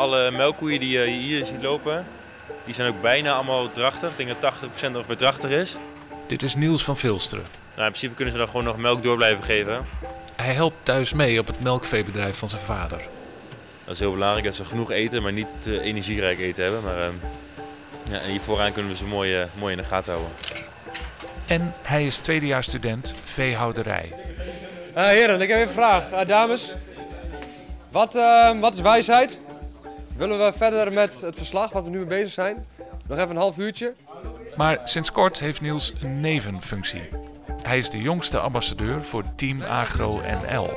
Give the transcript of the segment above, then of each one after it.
Alle melkkoeien die je hier ziet lopen, die zijn ook bijna allemaal drachtig. Ik denk dat 80% ongeveer drachtig is. Dit is Niels van Vilsteren. Nou, in principe kunnen ze dan gewoon nog melk door blijven geven. Hij helpt thuis mee op het melkveebedrijf van zijn vader. Dat is heel belangrijk dat ze genoeg eten, maar niet te energierijk eten hebben. Maar ehm, ja, en hier vooraan kunnen we ze mooi, eh, mooi in de gaten houden. En hij is tweedejaars student veehouderij. Eh, heren, ik heb even een vraag. Eh, dames, wat, eh, wat is wijsheid? Willen we verder met het verslag wat we nu mee bezig zijn? Nog even een half uurtje. Maar sinds kort heeft Niels een nevenfunctie. Hij is de jongste ambassadeur voor Team Agro NL.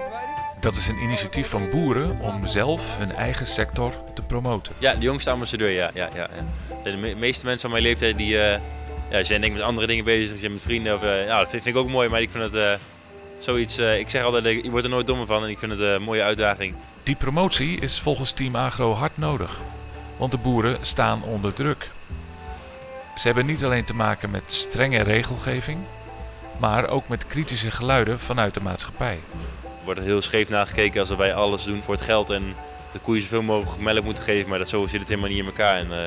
Dat is een initiatief van boeren om zelf hun eigen sector te promoten. Ja, de jongste ambassadeur, ja. ja, ja. De me- meeste mensen van mijn leeftijd die, eh, ja, zijn denk ik met andere dingen bezig. Ze zijn met vrienden. Of, eh, ja, dat vind, vind ik ook mooi, maar ik vind het eh, zoiets... eh, ik zeg altijd, je wordt er nooit dommer van en ik vind het een mooie uitdaging. Die promotie is volgens Team Agro hard nodig, want de boeren staan onder druk. Ze hebben niet alleen te maken met strenge regelgeving, maar ook met kritische geluiden vanuit de maatschappij. Er wordt heel scheef nagekeken alsof wij alles doen voor het geld en de koeien zoveel mogelijk melk moeten geven. Maar dat, zo zit het helemaal niet in elkaar. En, eh,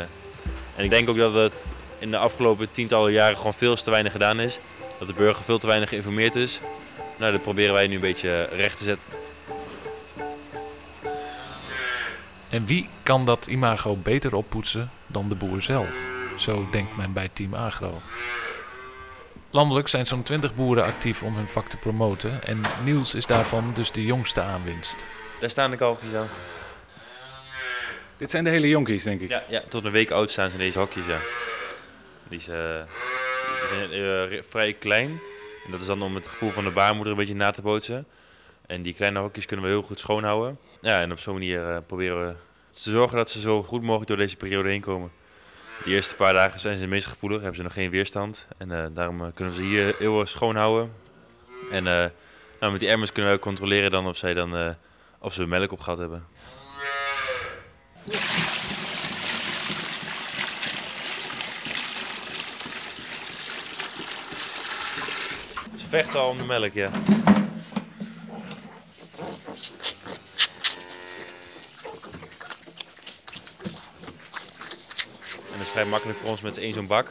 en ik denk ook dat het in de afgelopen tientallen jaren gewoon veel te weinig gedaan is. Dat de burger veel te weinig geïnformeerd is. Nou, dat proberen wij nu een beetje recht te zetten. En wie kan dat imago beter oppoetsen dan de boer zelf? Zo denkt men bij Team Agro. Landelijk zijn zo'n 20 boeren actief om hun vak te promoten en Niels is daarvan dus de jongste aanwinst. Daar staan de kalfjes aan. Dit zijn de hele jonkies, denk ik. Ja, ja, tot een week oud staan ze in deze hokjes, ja. Die, eh, die zijn eh, vrij klein. En dat is dan om het gevoel van de baarmoeder een beetje na te bootsen. En die kleine hokjes kunnen we heel goed schoonhouden. Ja, en op zo'n manier eh, proberen we te zorgen dat ze zo goed mogelijk door deze periode heen komen. De eerste paar dagen zijn ze het meest gevoelig, hebben ze nog geen weerstand. En eh, daarom eh, kunnen we ze hier heel schoon houden. En nou, met die emmers kunnen we controleren dan of, zij dan, of ze melk op gehad hebben. Vechten al om de melk, ja. En dat is vrij makkelijk voor ons met één zo'n bak.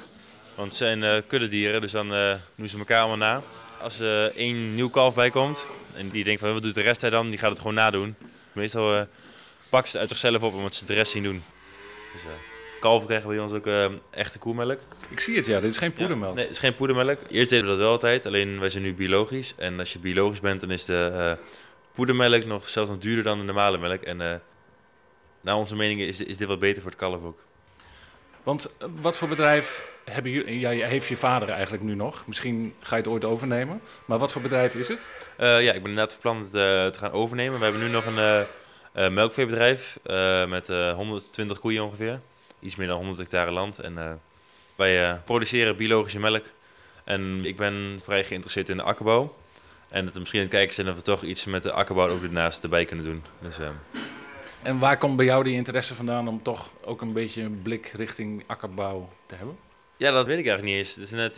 Want het zijn eh kuddedieren, dus dan eh, doen ze elkaar allemaal na. Als er één nieuw kalf bij komt en die denkt van wat doet de rest hij dan, die gaat het gewoon nadoen. Meestal eh pakken ze het uit zichzelf op omdat ze de rest zien doen. Dus eh kalven krijgen bij ons ook eh, echte koemelk. Ik zie het, ja. Dit is geen poedermelk. Ja, nee, het is geen poedermelk. Eerst deden we dat wel altijd, alleen wij zijn nu biologisch. En als je biologisch bent, dan is de eh, poedermelk nog zelfs nog duurder dan de normale melk. En eh naar onze mening is, is dit wat beter voor het kalf ook. Want eh, wat voor bedrijf hebben jullie... Ja, heeft je vader eigenlijk nu nog. Misschien ga je het ooit overnemen. Maar wat voor bedrijf is het? Ja, ik ben inderdaad van plan het te gaan overnemen. We hebben nu nog een melkveebedrijf met eh, 120 koeien ongeveer. Iets meer dan 100 hectare land. En eh, wij eh, produceren biologische melk. En ik ben vrij geïnteresseerd in de akkerbouw. En dat misschien aan het kijken zijn of we toch iets met de akkerbouw ook ernaast erbij kunnen doen. Dus, eh, En waar komt bij jou die interesse vandaan om toch ook een beetje een blik richting akkerbouw te hebben? Ja, dat weet ik eigenlijk niet eens. Het is net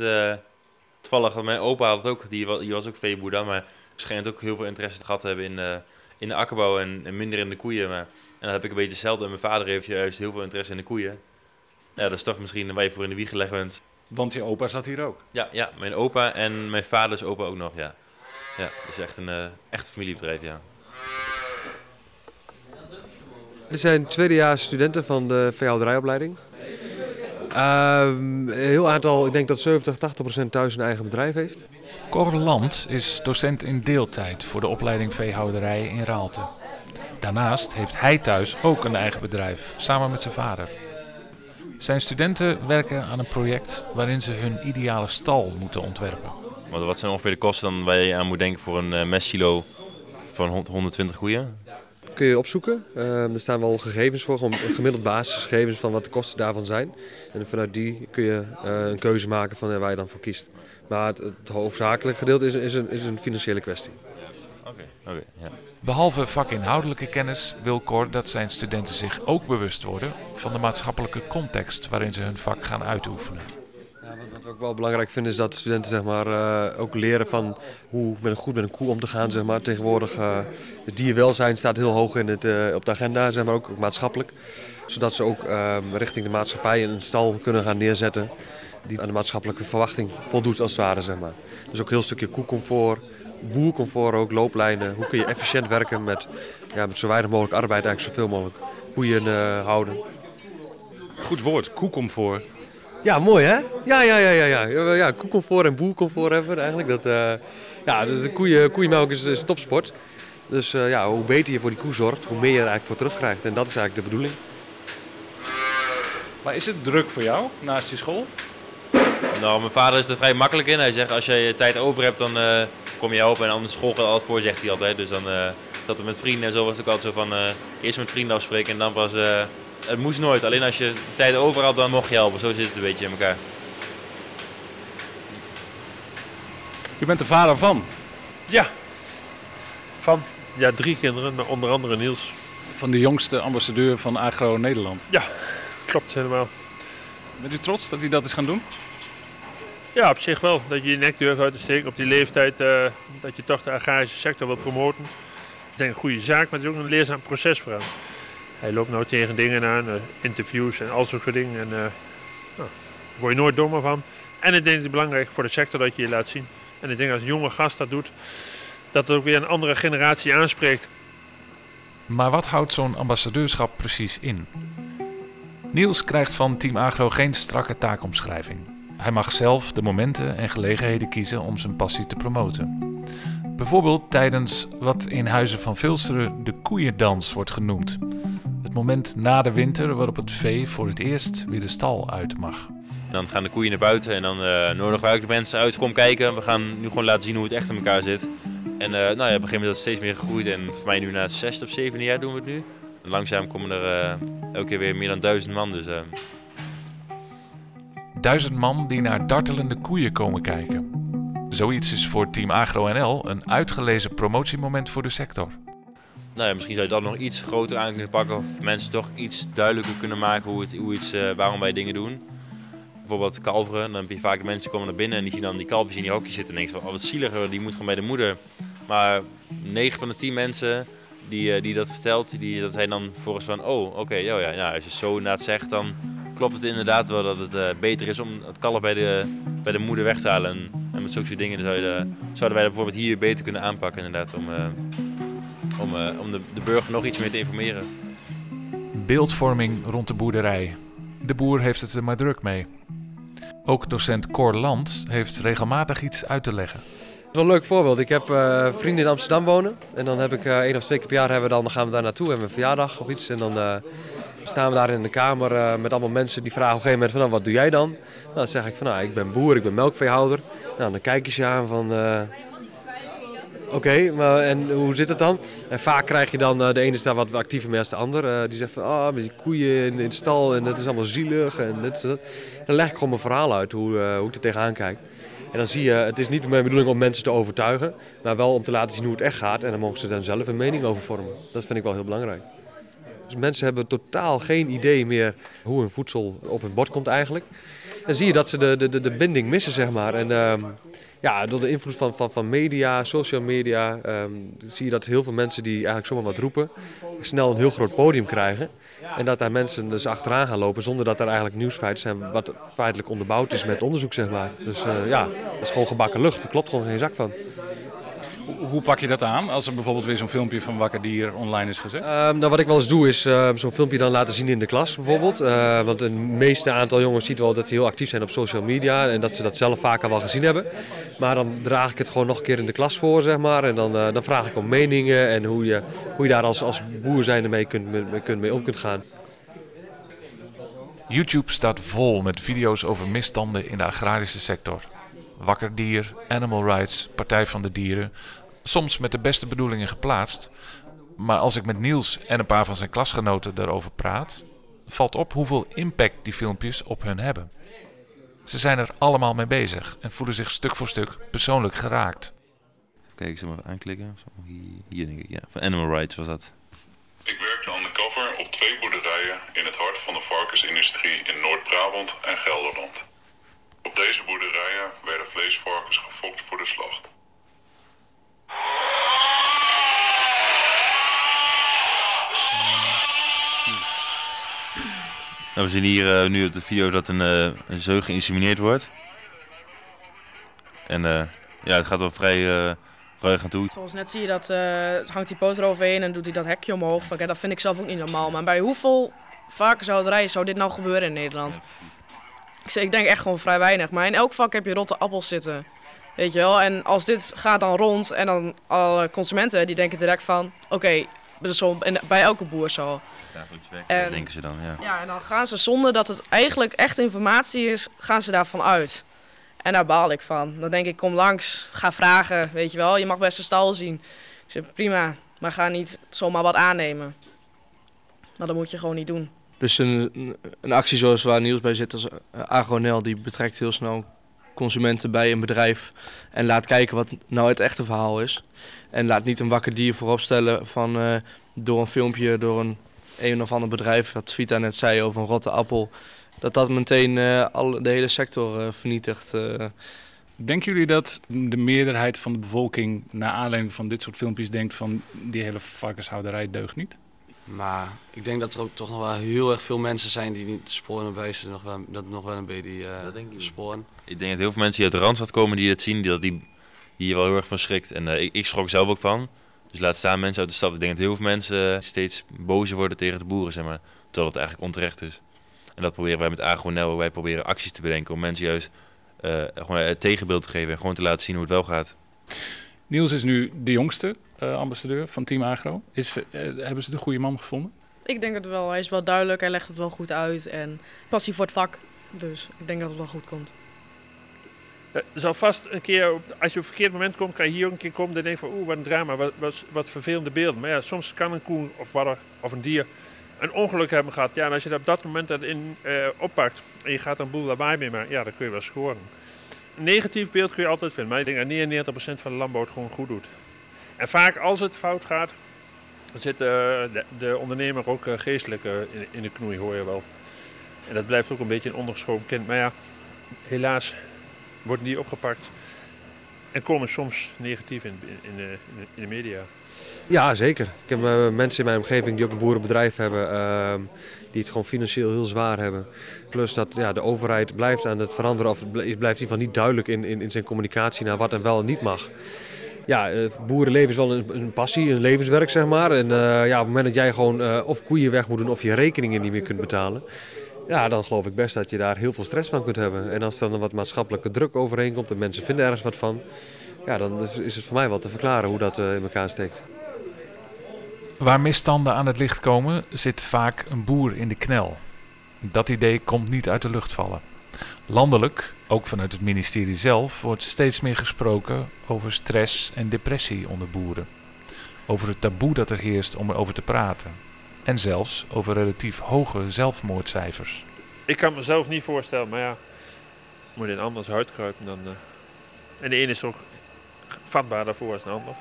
toevallig, want mijn opa had het ook, die was, die was ook veeboer dan, maar schijnt ook heel veel interesse gehad te hebben in, in de akkerbouw en, en minder in de koeien. Maar, dan heb ik een beetje hetzelfde. En mijn vader heeft juist heel veel interesse in de koeien. Ja, dat is toch misschien waar je voor in de wieg gelegd bent. Want je opa zat hier ook. Ja, ja, mijn opa en mijn vaders opa ook nog, ja. Ja, is echt een eh, echt familiebedrijf, ja. Dit zijn tweedejaars studenten van de veehouderijopleiding. Ehm, een heel aantal, ik denk dat 70, 80 procent thuis een eigen bedrijf heeft. Cor Land is docent in deeltijd voor de opleiding veehouderij in Raalte. Daarnaast heeft hij thuis ook een eigen bedrijf, samen met zijn vader. Zijn studenten werken aan een project waarin ze hun ideale stal moeten ontwerpen. Wat zijn ongeveer de kosten dan waar je aan moet denken voor een eh mestkilo van 100 120 koeien? Kun je opzoeken. Ehm, er staan wel gegevens voor, gewoon gemiddeld basisgegevens van wat de kosten daarvan zijn. En vanuit die kun je eh, een keuze maken van eh, waar je dan voor kiest. Maar het, het hoofdzakelijke gedeelte is, is, een, is een financiële kwestie. Oké, oké, ja. Behalve vakinhoudelijke kennis wil Cor dat zijn studenten zich ook bewust worden van de maatschappelijke context waarin ze hun vak gaan uitoefenen. Wat ik wel belangrijk vind is dat studenten zeg maar, eh, ook leren van hoe met een, goed met een koe om te gaan. Zeg maar. Tegenwoordig uh, het dierwelzijn staat heel hoog in het, uh, op de agenda, zeg maar, ook, ook maatschappelijk. Zodat ze ook ehm, richting de maatschappij een stal kunnen gaan neerzetten die aan de maatschappelijke verwachting voldoet als het ware. Zeg maar. Dus ook een heel stukje koecomfort, boercomfort ook, looplijnen. Hoe kun je efficiënt werken met, ja, met zo weinig mogelijk arbeid, eigenlijk zoveel mogelijk koeien houden. Goed woord, koecomfort. Ja, mooi hè? Ja, ja, ja, ja. ja. ja koekomfort en boercomfort hebben we eigenlijk. Dat, uh, ja, de koeien, koeienmelk is, is topsport. Dus uh, ja, hoe beter je voor die koe zorgt, hoe meer je er eigenlijk voor terugkrijgt. En dat is eigenlijk de bedoeling. Maar is het druk voor jou naast je school? Nou, mijn vader is er vrij makkelijk in. Hij zegt als je tijd over hebt, dan uh, kom je helpen. En anders school gaat altijd voor, zegt hij altijd. Dus dan dat we met vrienden en zo was het ook altijd zo van eerst met vrienden afspreken en dan pas het moest nooit. Alleen als je tijd over had, dan mocht je helpen. Zo zit het een beetje in elkaar. U bent de vader van? Ja. Van ja, drie kinderen, onder andere Niels. Van de jongste ambassadeur van Agro Nederland? Ja, klopt helemaal. Bent u trots dat hij dat is gaan doen? Ja, op zich wel. Dat je je nek durft uit te steken op die leeftijd. Uh, dat je toch de agrarische sector wil promoten. Ik denk een goede zaak, maar het is ook een leerzaam proces voor hem hij loopt nou tegen dingen aan, uh, interviews en al soort dingen. En uh, nou, word je nooit dommer van. En ik denk het belangrijk voor de sector dat je je laat zien. En ik denk als een jonge gast dat doet, dat het ook weer een andere generatie aanspreekt. Maar wat houdt zo'n ambassadeurschap precies in? Niels krijgt van Team Agro geen strakke taakomschrijving. Hij mag zelf de momenten en gelegenheden kiezen om zijn passie te promoten. Bijvoorbeeld tijdens wat in Huizen van Vilsteren de koeiendans wordt genoemd moment na de winter waarop het vee voor het eerst weer de stal uit mag. Dan gaan de koeien naar buiten en dan uh, nodigen we de mensen uit. Kom kijken, we gaan nu gewoon laten zien hoe het echt in elkaar zit. En uh, nou ja, op een gegeven moment is het steeds meer gegroeid. En voor mij nu na het zesde of zevende jaar doen we het nu. Langzaam komen er uh, elke keer weer meer dan duizend man. Dus, Duizend man die naar dartelende koeien komen kijken. Zoiets is voor Team Agro NL een uitgelezen promotiemoment voor de sector nou ja, misschien zou je dat nog iets groter aan kunnen pakken. Of mensen toch iets duidelijker kunnen maken hoe, het, hoe iets, uh, waarom wij dingen doen. Bijvoorbeeld kalveren. Dan heb je vaak mensen komen naar binnen en die zien dan die kalfjes in die hokjes zitten. En denken van, oh wat zieliger, die moet gewoon bij de moeder. Maar 9 van de 10 mensen die, uh, die dat vertelt, die, dat zijn dan volgens van, oh oké, oh ja, nou, als je zo inderdaad zegt, dan klopt het inderdaad wel dat het uh, beter is om het kalf bij de, bij de moeder weg te halen. En, en met zulke soort dingen zou je, zouden wij dat bijvoorbeeld hier beter kunnen aanpakken inderdaad. Om, om, uh, om de, de burger nog iets meer te informeren. Beeldvorming rond de boerderij. De boer heeft het er maar druk mee. Ook docent Cor Land heeft regelmatig iets uit te leggen. Dat is wel een leuk voorbeeld. Ik heb uh, vrienden in Amsterdam wonen. En dan heb ik uh, één of twee keer per jaar hebben we dan, dan gaan we daar naartoe. Hebben we een verjaardag of iets. En dan uh, staan we daar in de kamer met allemaal mensen die vragen op een gegeven moment van nou, wat doe jij dan? Nou, dan zeg ik van nou, ik ben boer, ik ben melkveehouder. Nou, dan kijken ze aan van Oké, maar en hoe zit het dan? En vaak krijg je dan, uh, de ene is daar wat actiever mee als de ander. Uh, die zegt van, ah, met die koeien in, in, de stal en dat is allemaal zielig en dat. Dan leg ik gewoon mijn verhaal uit, hoe, uh, hoe ik er tegenaan kijk. En dan zie je, het is niet mijn bedoeling om mensen te overtuigen, maar wel om te laten zien hoe het echt gaat. En dan mogen ze dan zelf een mening over vormen. Dat vind ik wel heel belangrijk. Dus mensen hebben totaal geen idee meer hoe hun voedsel op hun bord komt eigenlijk. Dan zie je dat ze de, de, de binding missen, zeg maar. En ehm, ja, door de invloed van, van, van media, social media, ehm, zie je dat heel veel mensen die eigenlijk zomaar wat roepen, snel een heel groot podium krijgen. En dat daar mensen dus achteraan gaan lopen zonder dat er eigenlijk nieuwsfeiten zijn wat feitelijk onderbouwd is met onderzoek, zeg maar. Dus uh, ja, dat is gewoon gebakken lucht. Er klopt gewoon geen zak van. Hoe pak je dat aan als er bijvoorbeeld weer zo'n filmpje van Wakker Dier online is gezet? Um, nou, wat ik wel eens doe is uh, zo'n filmpje dan laten zien in de klas bijvoorbeeld. Uh, want het meeste aantal jongens ziet wel dat ze heel actief zijn op social media en dat ze dat zelf vaker wel gezien hebben. Maar dan draag ik het gewoon nog een keer in de klas voor, zeg maar. En dan, uh, dan vraag ik om meningen en hoe je, hoe je daar als, als boer zijn ermee kunt, mee, kunt, mee om kunt gaan. YouTube staat vol met video's over misstanden in de agrarische sector. Wakker Dier, Animal Rights, Partij van de Dieren. Soms met de beste bedoelingen geplaatst. Maar als ik met Niels en een paar van zijn klasgenoten daarover praat, valt op hoeveel impact die filmpjes op hun hebben. Ze zijn er allemaal mee bezig en voelen zich stuk voor stuk persoonlijk geraakt. Kijk, ik zal maar even aanklikken. Hier, denk ik, ja. Van Animal Rights was dat. Ik werkte undercover op twee boerderijen in het hart van de varkensindustrie in Noord-Brabant en Gelderland. Op deze boerderijen werden vleesvarkens gefokt voor de slacht. Nou, we zien hier eh, nu op de video dat een, uh, een zeug geïnsemineerd wordt. En uh, ja, het gaat wel vrij ruig aan toe. Zoals net zie je, dat hangt die poot eroverheen en doet hij dat hekje omhoog. Van, dat vind ik zelf ook niet normaal. Maar bij hoeveel varkenshouderij zou dit nou gebeuren in Nederland? Ik, ik denk echt gewoon vrij weinig. Maar in elk vak heb je rotte appels zitten. Weet je wel? En als dit gaat dan rond en dan alle consumenten die denken direct van... Oké, okay, bij elke boer zo. En, denken ze dan, ja. Ja, en dan gaan ze zonder dat het eigenlijk echt informatie is, gaan ze daarvan uit. En daar baal ik van. Dan denk ik, kom langs, ga vragen, weet je wel. Je mag best een stal zien. Ik zeg, prima, maar ga niet zomaar wat aannemen. Maar dat moet je gewoon niet doen. Dus een, actie zoals waar Niels bij zit als eh, Agronel, die betrekt heel snel consumenten bij een bedrijf en laat kijken wat nou het echte verhaal is. En laat niet een wakker dier voorop stellen van uh, door een filmpje, door een een of ander bedrijf, wat Vita net zei over een rotte appel, dat dat meteen uh, al, de hele sector vernietigt. Denken jullie dat de meerderheid van de bevolking naar aanleiding van dit soort filmpjes denkt van die hele varkenshouderij deugt niet? Maar ik denk dat er ook toch nog wel heel erg veel mensen zijn die niet sporen wijzen, nog wel, dat nog wel een beetje uh, dat denk ik. sporen. Ik denk dat heel veel mensen die uit de Randstad komen die dat zien, die, die hier wel heel erg van schrikt. En uh, ik, ik schrok zelf ook van. Dus laat staan mensen uit de stad. Ik denk dat heel veel mensen steeds bozer worden tegen de boeren, zeg maar. Terwijl het eigenlijk onterecht is. En dat proberen wij met Agronel. Wij proberen acties te bedenken om mensen juist uh, gewoon het tegenbeeld te geven. En gewoon te laten zien hoe het wel gaat. Niels is nu de jongste uh, ambassadeur van Team Agro. Is, uh, hebben ze de goede man gevonden? Ik denk het wel. Hij is wel duidelijk. Hij legt het wel goed uit. En passie voor het vak. Dus ik denk dat het wel goed komt. Er zal vast een keer, als je op het verkeerd moment komt, kan je hier ook een keer komen. Dan denk je van, oeh, wat een drama, wat, wat, wat vervelende beelden. Maar ja, soms kan een koe of, wat, of een dier een ongeluk hebben gehad. Ja, en als je dat op dat moment dat in uh, oppakt en je gaat een boel lawaai mee maken, ja, dan kun je wel scoren. Negatief beeld kun je altijd vinden, maar ik denk dat 99% van de landbouw het gewoon goed doet. En vaak als het fout gaat, dan zit uh, de, de, ondernemer ook uh, geestelijk in, in de knoei, hoor je wel. En dat blijft ook een beetje een ondergeschoven kind. Maar ja, helaas worden die opgepakt en komen soms negatief in, in, de, in de media. Ja, zeker. Ik heb uh, mensen in mijn omgeving die ook een boerenbedrijf hebben, uh, die het gewoon financieel heel zwaar hebben. Plus dat ja, de overheid blijft aan het veranderen, of blijft in ieder geval niet duidelijk in, in, in zijn communicatie naar wat en wel en niet mag. Ja, uh, boerenleven is wel een, een, passie, een levenswerk zeg maar. En ja, op het moment dat jij gewoon of koeien weg moet doen of je rekeningen niet meer kunt betalen, ja, dan geloof ik best dat je daar heel veel stress van kunt hebben. En als er dan wat maatschappelijke druk overheen komt en mensen vinden ergens wat van, ja, dan is het voor mij wel te verklaren hoe dat uh, in elkaar steekt. Waar misstanden aan het licht komen, zit vaak een boer in de knel. Dat idee komt niet uit de lucht vallen. Landelijk, ook vanuit het ministerie zelf, wordt steeds meer gesproken over stress en depressie onder boeren. Over het taboe dat er heerst om erover te praten en zelfs over relatief hoge zelfmoordcijfers. Ik kan mezelf niet voorstellen, maar ja, moet in anders huid kruipen dan. Uh... En de ene is toch vatbaar daarvoor als de ander.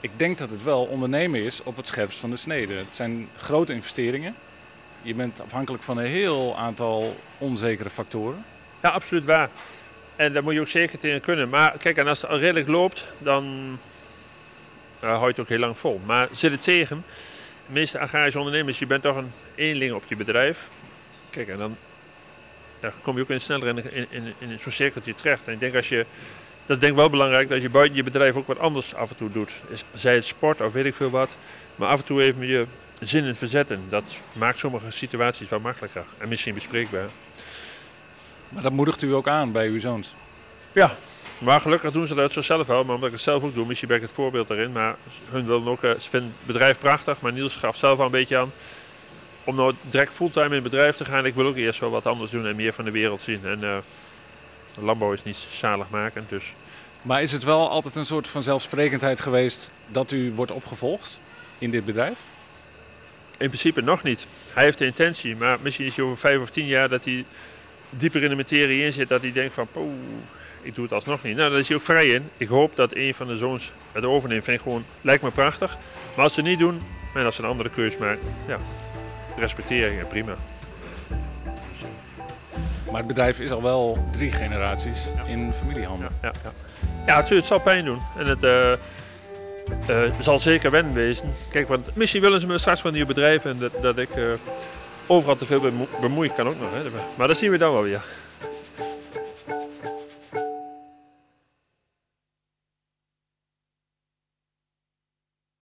Ik denk dat het wel ondernemen is op het scherpst van de snede. Het zijn grote investeringen. Je bent afhankelijk van een heel aantal onzekere factoren. Ja, absoluut waar. En daar moet je ook zeker tegen kunnen. Maar kijk, en als het al redelijk loopt, dan uh, hou je het ook heel lang vol. Maar zit het tegen, meeste agrarische ondernemers, je bent toch een eenling op je bedrijf. Kijk, en dan ja, kom je ook in sneller in, in, in, in zo'n cirkeltje terecht. En ik denk als je, dat is denk ik wel belangrijk, dat je buiten je bedrijf ook wat anders af en toe doet. Zij het sport of weet ik veel wat. Maar af en toe even je zin in verzetten. Dat maakt sommige situaties wat makkelijker en misschien bespreekbaar. Maar dat moedigt u ook aan bij uw zoons? Ja, maar gelukkig doen ze dat zichzelf wel. Maar omdat ik het zelf ook doe, misschien ben ik het voorbeeld daarin. Maar hun willen ook, eh, ze vinden het bedrijf prachtig. Maar Niels gaf zelf al een beetje aan om nou direct fulltime in het bedrijf te gaan. Ik wil ook eerst wel wat anders doen en meer van de wereld zien. En uh, landbouw is niet zaligmakend, dus... Maar is het wel altijd een soort van zelfsprekendheid geweest dat u wordt opgevolgd in dit bedrijf? In principe nog niet. Hij heeft de intentie, maar misschien is hij over vijf of tien jaar dat hij dieper in de materie in zit. Dat hij denkt van, poeh, ik doe het alsnog niet. Nou, daar is hij ook vrij in. Ik hoop dat een van de zoons het overneemt. Vind ik gewoon, lijkt me prachtig. Maar als ze het niet doen, en als ze een andere keus maken, ja, respecteer en prima. Maar het bedrijf is al wel drie generaties in familiehanden. Ja, ja. ja natuurlijk, het zal pijn doen. En het eh, eh, zal zeker wennen wezen. Kijk, want misschien willen ze me straks van nieuw bedrijf en dat, dat ik eh, overal te veel bemo- bemoeien kan ook nog. Hè. Maar dat zien we dan wel weer.